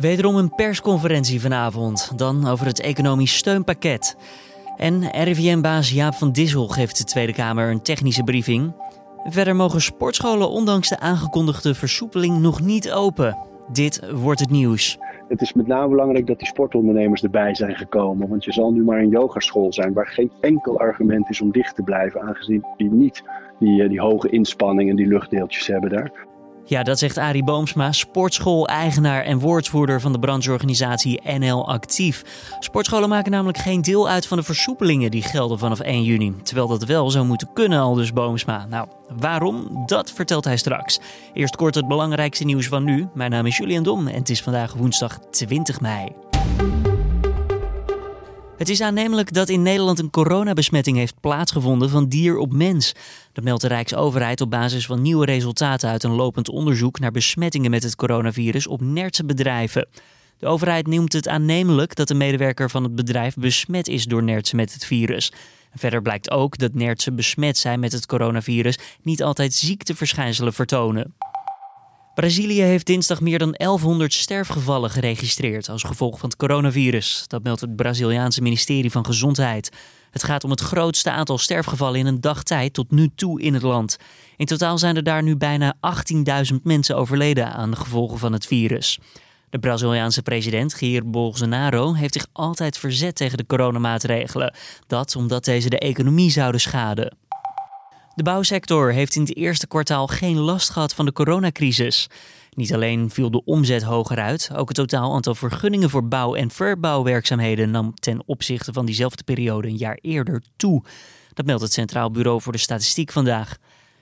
Wederom een persconferentie vanavond, dan over het economisch steunpakket. En RIVM-baas Jaap van Dissel geeft de Tweede Kamer een technische briefing. Verder mogen sportscholen ondanks de aangekondigde versoepeling nog niet open. Dit wordt het nieuws. Het is met name belangrijk dat die sportondernemers erbij zijn gekomen. Want je zal nu maar een yogaschool zijn waar geen enkel argument is om dicht te blijven. Aangezien die niet die, eh, die hoge inspanningen, die luchtdeeltjes hebben daar. Ja, dat zegt Arie Boomsma, sportschool-eigenaar en woordvoerder van de brancheorganisatie NL Actief. Sportscholen maken namelijk geen deel uit van de versoepelingen die gelden vanaf 1 juni. Terwijl dat wel zou moeten kunnen, al dus Boomsma. Nou, waarom? Dat vertelt hij straks. Eerst kort het belangrijkste nieuws van nu. Mijn naam is Julian Dom en het is vandaag woensdag 20 mei. Het is aannemelijk dat in Nederland een coronabesmetting heeft plaatsgevonden van dier op mens. Dat meldt de Rijksoverheid op basis van nieuwe resultaten uit een lopend onderzoek naar besmettingen met het coronavirus op Nertse bedrijven. De overheid noemt het aannemelijk dat de medewerker van het bedrijf besmet is door nertsen met het virus. Verder blijkt ook dat nertsen besmet zijn met het coronavirus niet altijd ziekteverschijnselen vertonen. Brazilië heeft dinsdag meer dan 1100 sterfgevallen geregistreerd als gevolg van het coronavirus. Dat meldt het Braziliaanse ministerie van Gezondheid. Het gaat om het grootste aantal sterfgevallen in een dag tijd tot nu toe in het land. In totaal zijn er daar nu bijna 18.000 mensen overleden aan de gevolgen van het virus. De Braziliaanse president Jair Bolsonaro heeft zich altijd verzet tegen de coronamaatregelen. Dat omdat deze de economie zouden schaden. De bouwsector heeft in het eerste kwartaal geen last gehad van de coronacrisis. Niet alleen viel de omzet hoger uit, ook het totaal aantal vergunningen voor bouw- en verbouwwerkzaamheden nam ten opzichte van diezelfde periode een jaar eerder toe. Dat meldt het Centraal Bureau voor de Statistiek vandaag.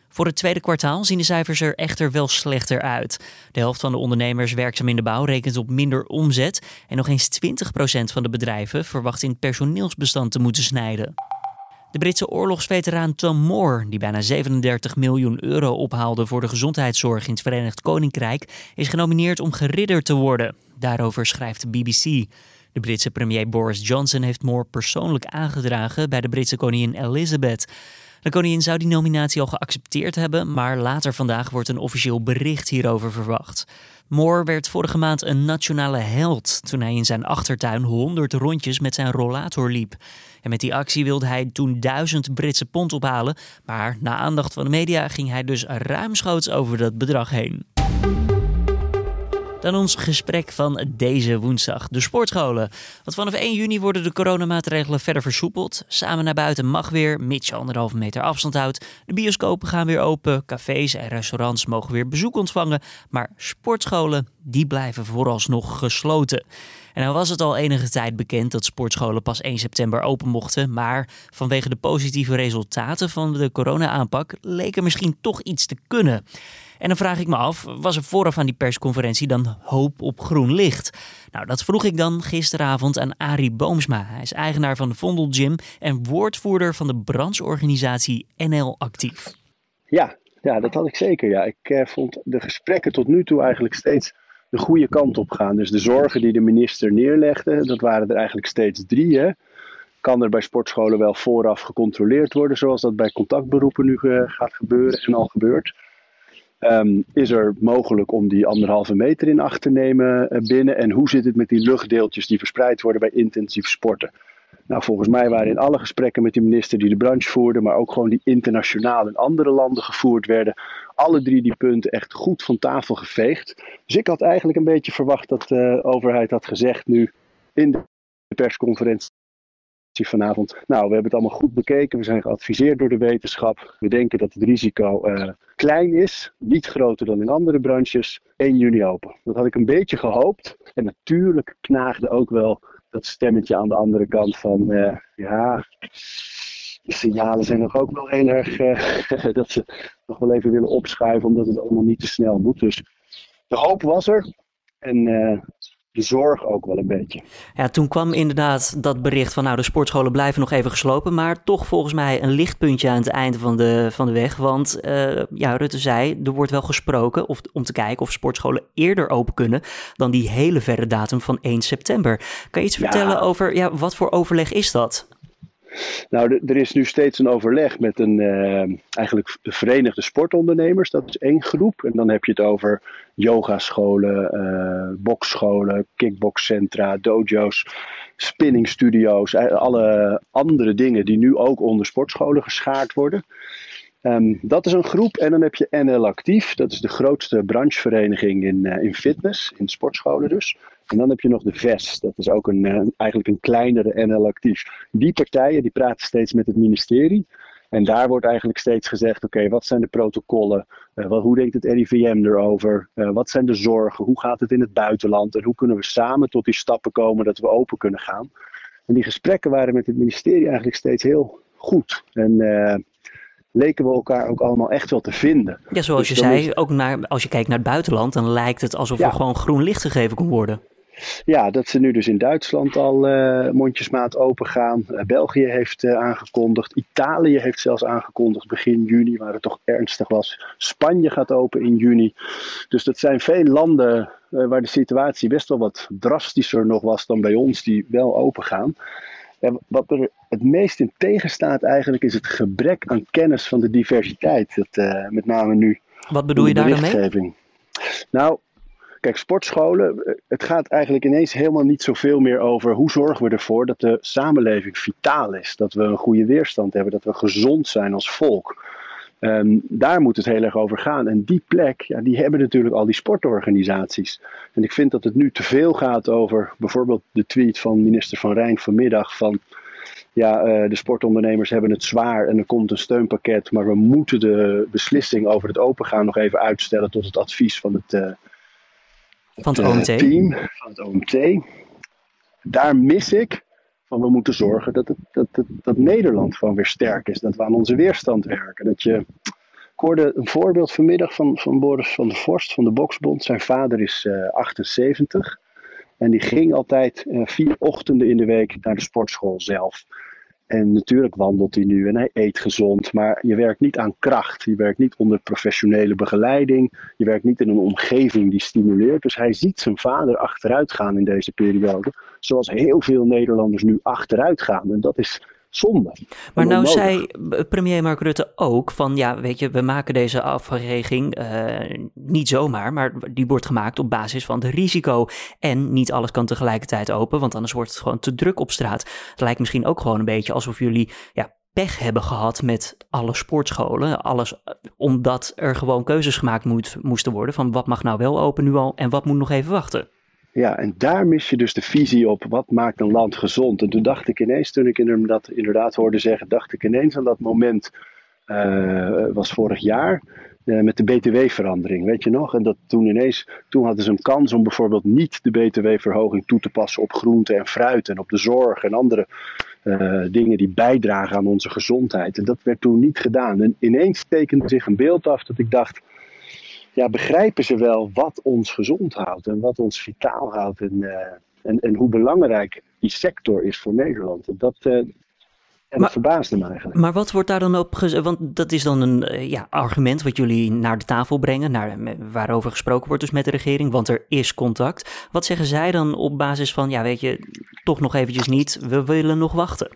Voor het tweede kwartaal zien de cijfers er echter wel slechter uit. De helft van de ondernemers werkzaam in de bouw rekent op minder omzet en nog eens 20% van de bedrijven verwacht in het personeelsbestand te moeten snijden. De Britse oorlogsveteraan Tom Moore, die bijna 37 miljoen euro ophaalde voor de gezondheidszorg in het Verenigd Koninkrijk, is genomineerd om geridderd te worden. Daarover schrijft de BBC. De Britse premier Boris Johnson heeft Moore persoonlijk aangedragen bij de Britse koningin Elizabeth. De koningin zou die nominatie al geaccepteerd hebben, maar later vandaag wordt een officieel bericht hierover verwacht. Moore werd vorige maand een nationale held toen hij in zijn achtertuin 100 rondjes met zijn rollator liep. En met die actie wilde hij toen 1000 Britse pond ophalen, maar na aandacht van de media ging hij dus ruimschoots over dat bedrag heen. Dan ons gesprek van deze woensdag. De sportscholen. Want vanaf 1 juni worden de coronamaatregelen verder versoepeld. Samen naar buiten mag weer, mits je anderhalve meter afstand houdt. De bioscopen gaan weer open. Cafés en restaurants mogen weer bezoek ontvangen. Maar sportscholen, die blijven vooralsnog gesloten. En dan was het al enige tijd bekend dat sportscholen pas 1 september open mochten. Maar vanwege de positieve resultaten van de corona-aanpak leek er misschien toch iets te kunnen. En dan vraag ik me af, was er vooraf aan die persconferentie dan hoop op groen licht? Nou, dat vroeg ik dan gisteravond aan Arie Boomsma. Hij is eigenaar van de Vondel Gym en woordvoerder van de brancheorganisatie NL Actief. Ja, ja dat had ik zeker. Ja. Ik eh, vond de gesprekken tot nu toe eigenlijk steeds de goede kant op gaan. Dus de zorgen die de minister neerlegde, dat waren er eigenlijk steeds drie. Hè. Kan er bij sportscholen wel vooraf gecontroleerd worden, zoals dat bij contactberoepen nu eh, gaat gebeuren en al gebeurt? Um, is er mogelijk om die anderhalve meter in acht te nemen uh, binnen? En hoe zit het met die luchtdeeltjes die verspreid worden bij intensief sporten? Nou, volgens mij waren in alle gesprekken met de minister die de branche voerde, maar ook gewoon die internationaal in andere landen gevoerd werden, alle drie die punten echt goed van tafel geveegd. Dus ik had eigenlijk een beetje verwacht dat de overheid had gezegd nu in de persconferentie vanavond. Nou, we hebben het allemaal goed bekeken. We zijn geadviseerd door de wetenschap. We denken dat het risico uh, klein is, niet groter dan in andere branches. 1 juni open. Dat had ik een beetje gehoopt. En natuurlijk knaagde ook wel dat stemmetje aan de andere kant van uh, ja. De signalen zijn nog ook wel heel erg uh, dat ze nog wel even willen opschuiven, omdat het allemaal niet te snel moet. Dus de hoop was er. En de zorg ook wel een beetje. Ja, toen kwam inderdaad dat bericht van nou de sportscholen blijven nog even geslopen, maar toch volgens mij een lichtpuntje aan het einde van de, van de weg. Want uh, ja, Rutte zei, er wordt wel gesproken of, om te kijken of sportscholen eerder open kunnen dan die hele verre datum van 1 september. Kan je iets vertellen over ja, wat voor overleg is dat? Nou, er is nu steeds een overleg met een uh, eigenlijk verenigde sportondernemers. Dat is één groep. En dan heb je het over yogascholen, uh, boxscholen, kickboxcentra, dojo's, spinningstudio's, alle andere dingen die nu ook onder sportscholen geschaard worden. Ehm, dat is een groep. En dan heb je NL Actief. Dat is de grootste branchevereniging in, in fitness, in sportscholen dus. En dan heb je nog de VES. Dat is ook een, uh, eigenlijk een kleinere NL Actief. Die partijen die praten steeds met het ministerie. En daar wordt eigenlijk steeds gezegd: oké, wat zijn de protocollen? Uh, wat, hoe denkt het RIVM erover? wat zijn de zorgen? Hoe gaat het in het buitenland? En hoe kunnen we samen tot die stappen komen dat we open kunnen gaan? En die gesprekken waren met het ministerie eigenlijk steeds heel goed. En leken we elkaar ook allemaal echt wel te vinden. Ja, zoals dus je zei, ook naar, als je kijkt naar het buitenland, dan lijkt het alsof er gewoon groen licht gegeven kon worden. Ja, dat ze nu dus in Duitsland al uh, mondjesmaat open gaan. Uh, België heeft uh, aangekondigd. Italië heeft zelfs aangekondigd begin juni, waar het toch ernstig was. Spanje gaat open in juni. Dus dat zijn veel landen waar de situatie best wel wat drastischer nog was dan bij ons, die wel open gaan. En wat er het meest in tegenstaat eigenlijk is het gebrek aan kennis van de diversiteit. Dat, met name nu. Wat bedoel je daar dan mee? Nou, kijk, sportscholen, eh, het gaat eigenlijk ineens helemaal niet zoveel meer over hoe zorgen we ervoor dat de samenleving vitaal is. Dat we een goede weerstand hebben, dat we gezond zijn als volk. Um, daar moet het heel erg over gaan. En die plek, ja, die hebben natuurlijk al die sportorganisaties. En ik vind dat het nu te veel gaat over bijvoorbeeld de tweet van minister Van Rijn vanmiddag van ja, uh, de sportondernemers hebben het zwaar en er komt een steunpakket, maar we moeten de beslissing over het opengaan nog even uitstellen tot het advies van het, uh, van het, OMT. team, van het OMT. Daar mis ik van we moeten zorgen dat, het, dat, dat, dat Nederland gewoon weer sterk is. Dat we aan onze weerstand werken. Dat je, ik hoorde een voorbeeld vanmiddag van, van Boris van der Vorst van de Boksbond. Zijn vader is uh, eh, 78. En die ging altijd uh, vier ochtenden in de week naar de sportschool zelf. En natuurlijk wandelt hij nu en hij eet gezond, maar je werkt niet aan kracht. Je werkt niet onder professionele begeleiding. Je werkt niet in een omgeving die stimuleert. Dus hij ziet zijn vader achteruit gaan in deze periode. Zoals heel veel Nederlanders nu achteruit gaan. En dat is zonde. Maar nou zei premier Mark Rutte ook van ja, weet je, we maken deze afweging uh, niet zomaar, maar die wordt gemaakt op basis van de risico. En niet alles kan tegelijkertijd open, want anders wordt het gewoon te druk op straat. Het lijkt misschien ook gewoon een beetje alsof jullie ja, pech hebben gehad met alle sportscholen. Alles eh, omdat er gewoon keuzes gemaakt moet, moesten worden van wat mag nou wel open nu al en wat moet nog even wachten. Ja, en daar mis je dus de visie op wat maakt een land gezond. En toen dacht ik ineens, toen ik hem dat inderdaad hoorde zeggen, dacht ik ineens aan dat moment, uh, was vorig jaar, uh, met de btw-verandering, weet je nog? En dat toen ineens, toen hadden ze een kans om bijvoorbeeld niet de btw-verhoging toe te passen op groente en fruit en op de zorg en andere uh, dingen die bijdragen aan onze gezondheid. En dat werd toen niet gedaan. En ineens tekende zich een beeld af dat ik dacht, ja, begrijpen ze wel wat ons gezond houdt en wat ons vitaal houdt en, uh, en, en hoe belangrijk die sector is voor Nederland. En dat, uh, en maar, dat verbaasde me eigenlijk. Maar wat wordt daar dan op gezegd? Want dat is dan een uh, ja, argument wat jullie naar de tafel brengen, naar, waarover gesproken wordt dus met de regering, want er is contact. Wat zeggen zij dan op basis van, ja weet je, toch nog eventjes niet, we willen nog wachten?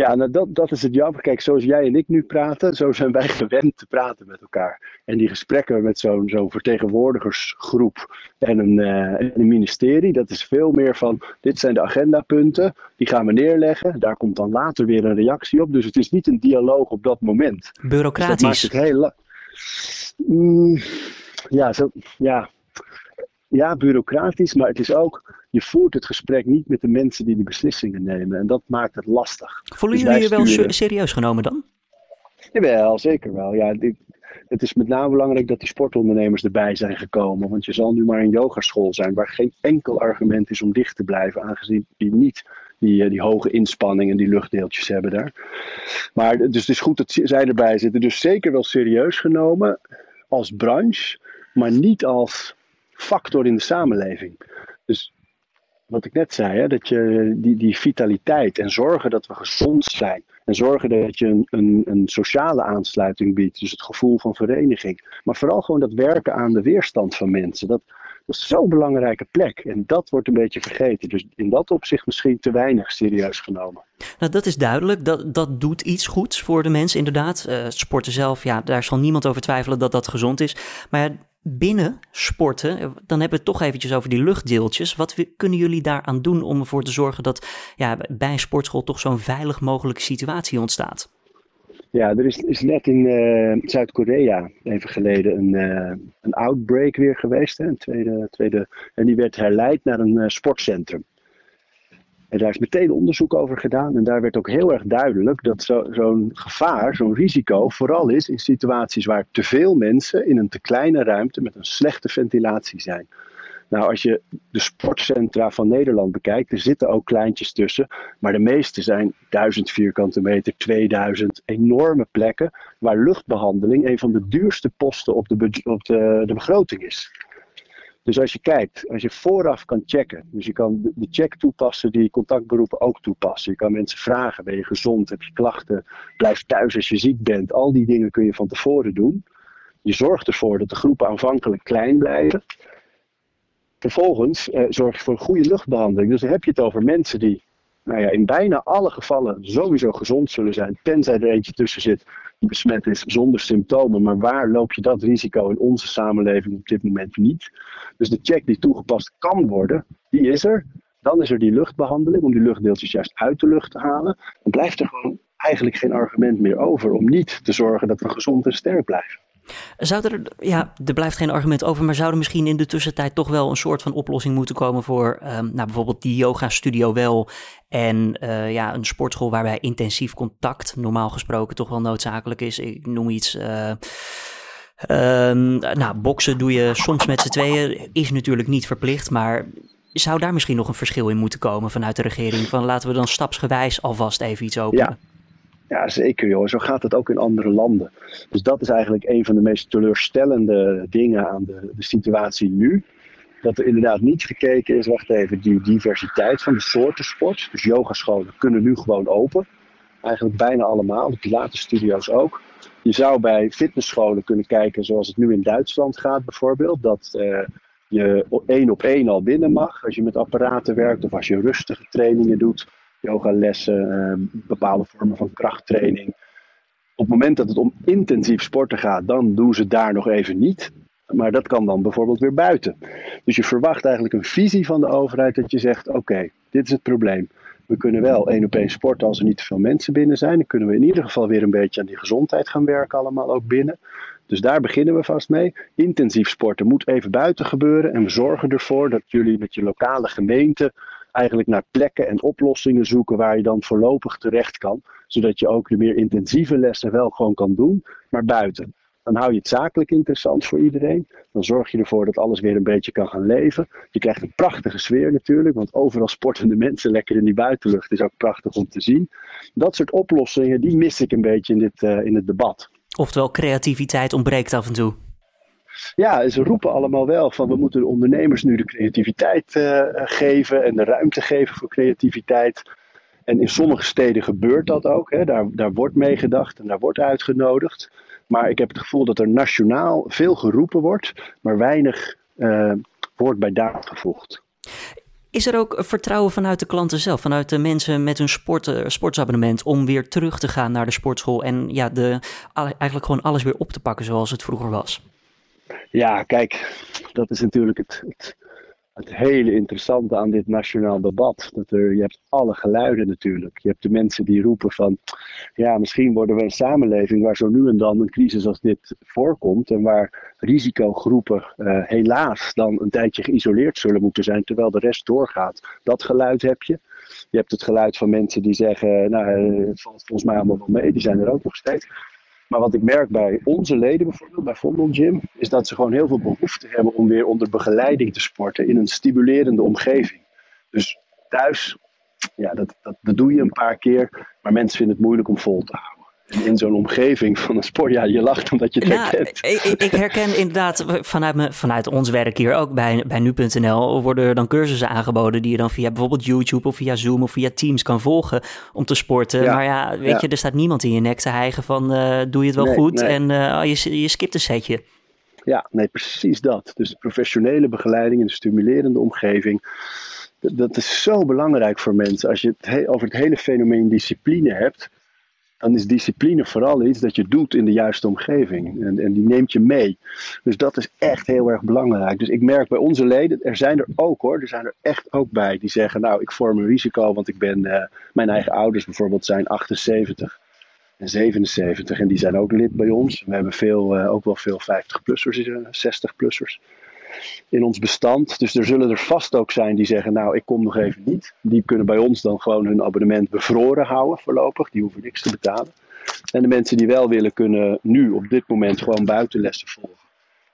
Ja, nou dat, dat is het jammer. Kijk, zoals jij en ik nu praten, zo zijn wij gewend te praten met elkaar. En die gesprekken met zo'n zo'n vertegenwoordigersgroep en een, uh, een ministerie, dat is veel meer van: dit zijn de agendapunten, die gaan we neerleggen. Daar komt dan later weer een reactie op. Dus het is niet een dialoog op dat moment. Bureaucratisch. Dus dat maakt het heel. Mm, ja, zo, ja, ja, bureaucratisch, maar het is ook, je voert het gesprek niet met de mensen die de beslissingen nemen. En dat maakt het lastig. Voelen dus jullie je wel sturen... serieus genomen dan? Jawel, zeker wel. Ja, het is met name belangrijk dat die sportondernemers erbij zijn gekomen. Want je zal nu maar een yogaschool zijn waar geen enkel argument is om dicht te blijven, aangezien die niet die, eh, die hoge inspanning en die luchtdeeltjes hebben daar. Maar dus het is goed dat zij erbij zitten. Dus zeker wel serieus genomen als branche, maar niet als factor in de samenleving. Dus wat ik net zei, hè, dat je die, die vitaliteit en zorgen dat we gezond zijn. En zorgen dat je een, een, een, sociale aansluiting biedt. Dus het gevoel van vereniging. Maar vooral gewoon dat werken aan de weerstand van mensen. Dat, is zo'n belangrijke plek. En dat wordt een beetje vergeten. Dus in dat opzicht misschien te weinig serieus genomen. Nou, dat is duidelijk. Dat, dat doet iets goeds voor de mensen, inderdaad. Uh, sporten zelf, ja, daar zal niemand over twijfelen dat dat gezond is. Maar binnen sporten, dan hebben we het toch eventjes over die luchtdeeltjes. Wat kunnen jullie daaraan doen om ervoor te zorgen dat ja, bij een sportschool toch zo'n veilig mogelijke situatie ontstaat? Ja, er is, is net in uh, Zuid-Korea even geleden een, uh, een outbreak weer geweest. Hè, een tweede, tweede, en die werd herleid naar een sportcentrum. En daar is meteen onderzoek over gedaan. En daar werd ook heel erg duidelijk dat zo'n gevaar, zo'n risico, vooral is in situaties waar te veel mensen in een te kleine ruimte met een slechte ventilatie zijn. Nou, als je de sportcentra van Nederland bekijkt, er zitten ook kleintjes tussen. Maar de meeste zijn 1000 vierkante meter, 2000. Enorme plekken waar luchtbehandeling een van de duurste posten op de, op de, de begroting is. Dus als je kijkt, als je vooraf kan checken, dus je kan de check toepassen die contactberoepen ook toepassen. Je kan mensen vragen, ben je gezond, heb je klachten, blijf thuis als je ziek bent. Al die dingen kun je van tevoren doen. Je zorgt ervoor dat de groepen aanvankelijk klein blijven. Vervolgens eh, zorg je voor een goede luchtbehandeling. Dus dan heb je het over mensen die nou ja, in bijna alle gevallen sowieso gezond zullen zijn, tenzij er eentje tussen zit die besmet is zonder symptomen. Maar waar loop je dat risico in onze samenleving op dit moment niet? Dus de check die toegepast kan worden, die is er. Dan is er die luchtbehandeling om die luchtdeeltjes juist uit de lucht te halen. Dan blijft er gewoon eigenlijk geen argument meer over om niet te zorgen dat we gezond en sterk blijven. Zou er, ja, er blijft geen argument over, maar zou er misschien in de tussentijd toch wel een soort van oplossing moeten komen voor um, nou, bijvoorbeeld die yoga studio wel en uh, ja, een sportschool waarbij intensief contact normaal gesproken toch wel noodzakelijk is. Ik noem iets. Uh, nou, boksen doe je soms met z'n tweeën, is natuurlijk niet verplicht, maar zou daar misschien nog een verschil in moeten komen vanuit de regering? Van laten we dan stapsgewijs alvast even iets openen. Ja, zeker joh. Zo gaat het ook in andere landen. Dus dat is eigenlijk een van de meest teleurstellende dingen aan de, de situatie nu. Dat er inderdaad niet gekeken is, wacht even, die diversiteit van de soorten sport. Dus yogascholen kunnen nu gewoon open. Eigenlijk bijna allemaal, de pilatesstudio's ook. Je zou bij fitnessscholen kunnen kijken zoals het nu in Duitsland gaat bijvoorbeeld. Dat uh, je één op één al binnen mag als je met apparaten werkt of als je rustige trainingen doet yogalessen, uh, bepaalde vormen van krachttraining. Op het moment dat het om intensief sporten gaat, dan doen ze daar nog even niet. Maar dat kan dan bijvoorbeeld weer buiten. Dus je verwacht eigenlijk een visie van de overheid dat je zegt: oké, dit is het probleem. We kunnen wel één op één sporten als er niet te veel mensen binnen zijn. Dan kunnen we in ieder geval weer een beetje aan die gezondheid gaan werken, allemaal ook binnen. Dus daar beginnen we vast mee. Intensief sporten moet even buiten gebeuren. En we zorgen ervoor dat jullie met je lokale gemeente eigenlijk naar plekken en oplossingen zoeken waar je dan voorlopig terecht kan. Zodat je ook de meer intensieve lessen wel gewoon kan doen, maar buiten. Dan hou je het zakelijk interessant voor iedereen. Dan zorg je ervoor dat alles weer een beetje kan gaan leven. Je krijgt een prachtige sfeer natuurlijk, want overal sportende mensen lekker in die buitenlucht is ook prachtig om te zien. Dat soort oplossingen, die mis ik een beetje in, dit, uh, in het debat. Oftewel, creativiteit ontbreekt af en toe ja, ze roepen allemaal wel van we moeten de ondernemers nu de creativiteit uh, geven en de ruimte geven voor creativiteit. En in sommige steden gebeurt dat ook. Hè. Daar, daar wordt meegedacht en daar wordt uitgenodigd. Maar ik heb het gevoel dat er nationaal veel geroepen wordt, maar weinig uh, wordt bij daad gevoegd. Is er ook vertrouwen vanuit de klanten zelf, vanuit de mensen met hun sport, uh, sportsabonnement, om weer terug te gaan naar de sportschool en ja, de, eigenlijk gewoon alles weer op te pakken zoals het vroeger was? Ja, kijk, dat is natuurlijk het, het, het, hele interessante aan dit nationaal debat. Dat er, je hebt alle geluiden natuurlijk. Je hebt de mensen die roepen van, ja, misschien worden we een samenleving waar zo nu en dan een crisis als dit voorkomt. En waar risicogroepen uh, helaas dan een tijdje geïsoleerd zullen moeten zijn, terwijl de rest doorgaat. Dat geluid heb je. Je hebt het geluid van mensen die zeggen, nou, het valt volgens mij allemaal wel mee, die zijn er ook nog steeds. Maar wat ik merk bij onze leden bijvoorbeeld, bij Vondel Gym, is dat ze gewoon heel veel behoefte hebben om weer onder begeleiding te sporten in een stimulerende omgeving. Dus thuis, ja, dat, dat, dat doe je een paar keer, maar mensen vinden het moeilijk om vol te houden in zo'n omgeving van een sport. Ja, je lacht omdat je het ja, herkent. Ik, ik, herken inderdaad vanuit, me, vanuit ons werk hier ook bij, bij nu.nl worden er dan cursussen aangeboden die je dan via bijvoorbeeld YouTube of via Zoom of via Teams kan volgen om te sporten. maar ja, weet je, er staat niemand in je nek te hijgen van uh, doe je het wel goed en uh, je, je skipt een setje. Ja, nee, precies dat. Dus de professionele begeleiding in een stimulerende omgeving. Dat, dat is zo belangrijk voor mensen. Als je het over het hele fenomeen discipline hebt, dan is discipline vooral iets dat je doet in de juiste omgeving. En, en die neemt je mee. Dus dat is echt heel erg belangrijk. Dus ik merk bij onze leden, er zijn er ook hoor, er zijn er echt ook bij die zeggen, nou ik vorm een risico, want ik ben, uh, mijn eigen ouders bijvoorbeeld zijn 78 en 77 en die zijn ook lid bij ons. We hebben veel, uh, ook wel veel 50-plussers, 60-plussers in ons bestand. Dus er zullen er vast ook zijn die zeggen, nou ik kom nog even niet. Die kunnen bij ons dan gewoon hun abonnement bevroren houden voorlopig. Die hoeven niks te betalen. En de mensen die wel willen kunnen nu op dit moment gewoon buitenlessen volgen.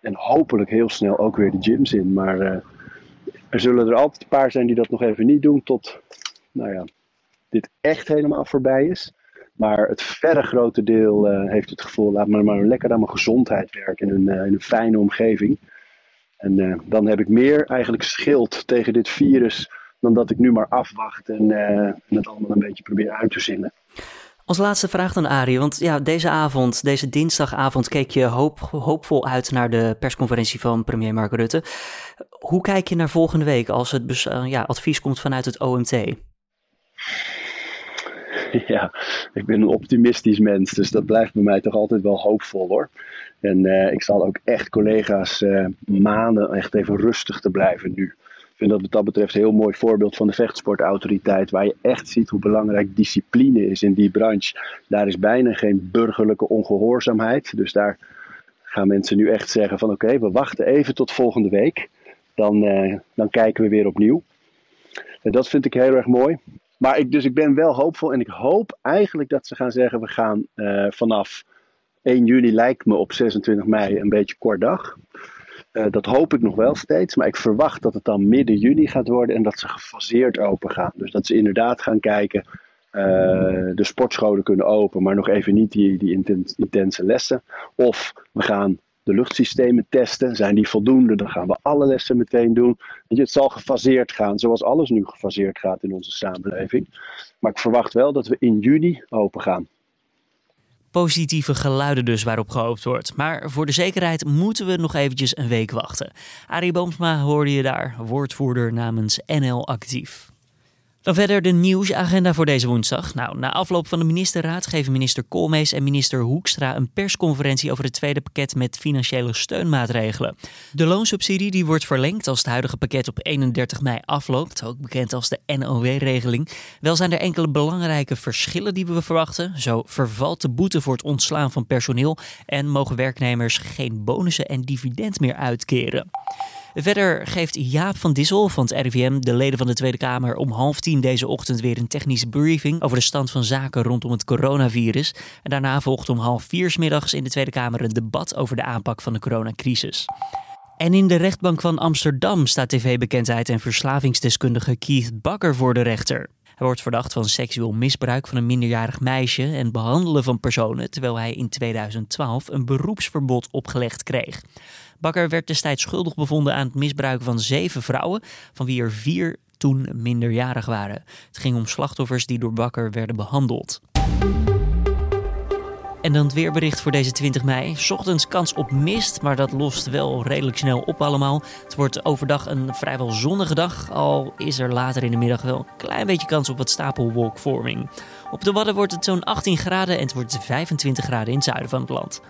En hopelijk heel snel ook weer de gyms in. Maar uh, er zullen er altijd een paar zijn die dat nog even niet doen tot, nou ja, dit echt helemaal voorbij is. Maar het verre grote deel uh, heeft het gevoel, laat me maar lekker aan mijn gezondheid werken in uh, in een fijne omgeving. En uh, dan heb ik meer eigenlijk schild tegen dit virus dan dat ik nu maar afwacht en, uh, het allemaal een beetje probeer uit te zinnen. Als laatste vraag dan Arie, want ja, deze avond, deze dinsdagavond, keek je hoop, hoopvol uit naar de persconferentie van premier Mark Rutte. Hoe kijk je naar volgende week als het uh, ja, advies komt vanuit het OMT? Ja, ik ben een optimistisch mens, dus dat blijft bij mij toch altijd wel hoopvol hoor. En uh, ik zal ook echt collega's uh, manen echt even rustig te blijven nu. Ik vind dat wat dat betreft een heel mooi voorbeeld van de vechtsportautoriteit, waar je echt ziet hoe belangrijk discipline is in die branche. Daar is bijna geen burgerlijke ongehoorzaamheid. Dus daar gaan mensen nu echt zeggen van oké, we wachten even tot volgende week. Dan, uh, dan kijken we weer opnieuw. En dat vind ik heel erg mooi. Maar ik, dus ik ben wel hoopvol en ik hoop eigenlijk dat ze gaan zeggen: we gaan vanaf 1 juli, lijkt me op 26 mei een beetje kort dag. Uh, dat hoop ik nog wel steeds, maar ik verwacht dat het dan midden juni gaat worden en dat ze gefaseerd open gaan. Dus dat ze inderdaad gaan kijken. Uh, de sportscholen kunnen open, maar nog even niet die, die intense lessen. Of we gaan de luchtsystemen testen. Zijn die voldoende? Dan gaan we alle lessen meteen doen. Het zal gefaseerd gaan, zoals alles nu gefaseerd gaat in onze samenleving. Maar ik verwacht wel dat we in juni open gaan. Positieve geluiden dus waarop gehoopt wordt. Maar voor de zekerheid moeten we nog eventjes een week wachten. Arie Boomsma hoorde je daar, woordvoerder namens NL Actief. Dan verder de nieuwsagenda voor deze woensdag. Nou, na afloop van de ministerraad geven minister Koolmees en minister Hoekstra een persconferentie over het tweede pakket met financiële steunmaatregelen. De loonsubsidie die wordt verlengd als het huidige pakket op 31 mei afloopt, ook bekend als de NOW-regeling. Wel zijn er enkele belangrijke verschillen die we verwachten. Zo vervalt de boete voor het ontslaan van personeel en mogen werknemers geen bonussen en dividend meer uitkeren. Verder geeft Jaap van Dissel van het RIVM de leden van de Tweede Kamer om half tien deze ochtend weer een technische briefing over de stand van zaken rondom het coronavirus. En daarna volgt om half vier middags in de Tweede Kamer een debat over de aanpak van de coronacrisis. En in de rechtbank van Amsterdam staat tv-bekendheid en verslavingsdeskundige Keith Bakker voor de rechter. Hij wordt verdacht van seksueel misbruik van een minderjarig meisje en behandelen van personen, terwijl hij in 2012 een beroepsverbod opgelegd kreeg. Bakker werd destijds schuldig bevonden aan het misbruiken van zeven vrouwen, van wie er vier toen minderjarig waren. Het ging om slachtoffers die door Bakker werden behandeld. En dan het weerbericht voor deze 20 mei. Ochtends kans op mist, maar dat lost wel redelijk snel op allemaal. Het wordt overdag een vrijwel zonnige dag, al is er later in de middag wel een klein beetje kans op wat stapelwolkvorming. Op de Wadden wordt het zo'n 18 graden en het wordt 25 graden in het zuiden van het land.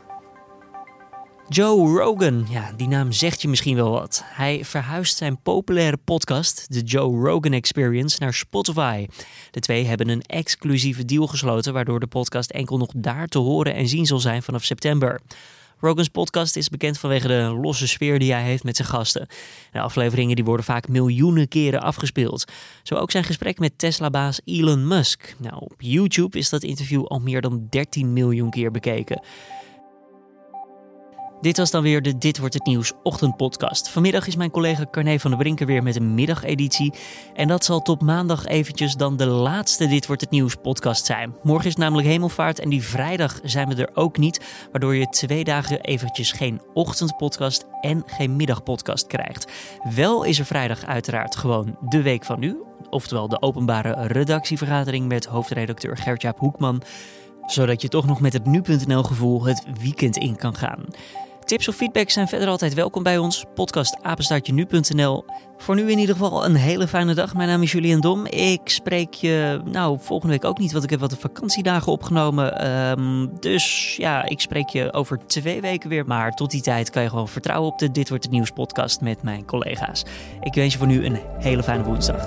Joe Rogan, ja, die naam zegt je misschien wel wat. Hij verhuist zijn populaire podcast, de Joe Rogan Experience, naar Spotify. De twee hebben een exclusieve deal gesloten, waardoor de podcast enkel nog daar te horen en zien zal zijn vanaf september. Rogan's podcast is bekend vanwege de losse sfeer die hij heeft met zijn gasten. De afleveringen die worden vaak miljoenen keren afgespeeld. Zo ook zijn gesprek met Tesla-baas Elon Musk. Nou, op YouTube is dat interview al meer dan 13 miljoen keer bekeken. Dit was dan weer de Dit Wordt Het Nieuws ochtendpodcast. Vanmiddag is mijn collega Carne van der Brinken weer met een middageditie. En dat zal tot maandag eventjes dan de laatste Dit Wordt Het Nieuws podcast zijn. Morgen is namelijk hemelvaart en die vrijdag zijn we er ook niet. Waardoor je twee dagen eventjes geen ochtendpodcast en geen middagpodcast krijgt. Wel is er vrijdag uiteraard gewoon de week van nu. Oftewel de openbare redactievergadering met hoofdredacteur Gertjaap Hoekman zodat je toch nog met het nu.nl gevoel het weekend in kan gaan. Tips of feedback zijn verder altijd welkom bij ons. Podcast apenstaartje Voor nu in ieder geval een hele fijne dag. Mijn naam is Julian Dom. Ik spreek je nou volgende week ook niet, want ik heb wat vakantiedagen opgenomen. Ehm, dus ja, ik spreek je over twee weken weer. Maar tot die tijd kan je gewoon vertrouwen op de Dit Wordt Het Nieuws podcast met mijn collega's. Ik wens je voor nu een hele fijne woensdag.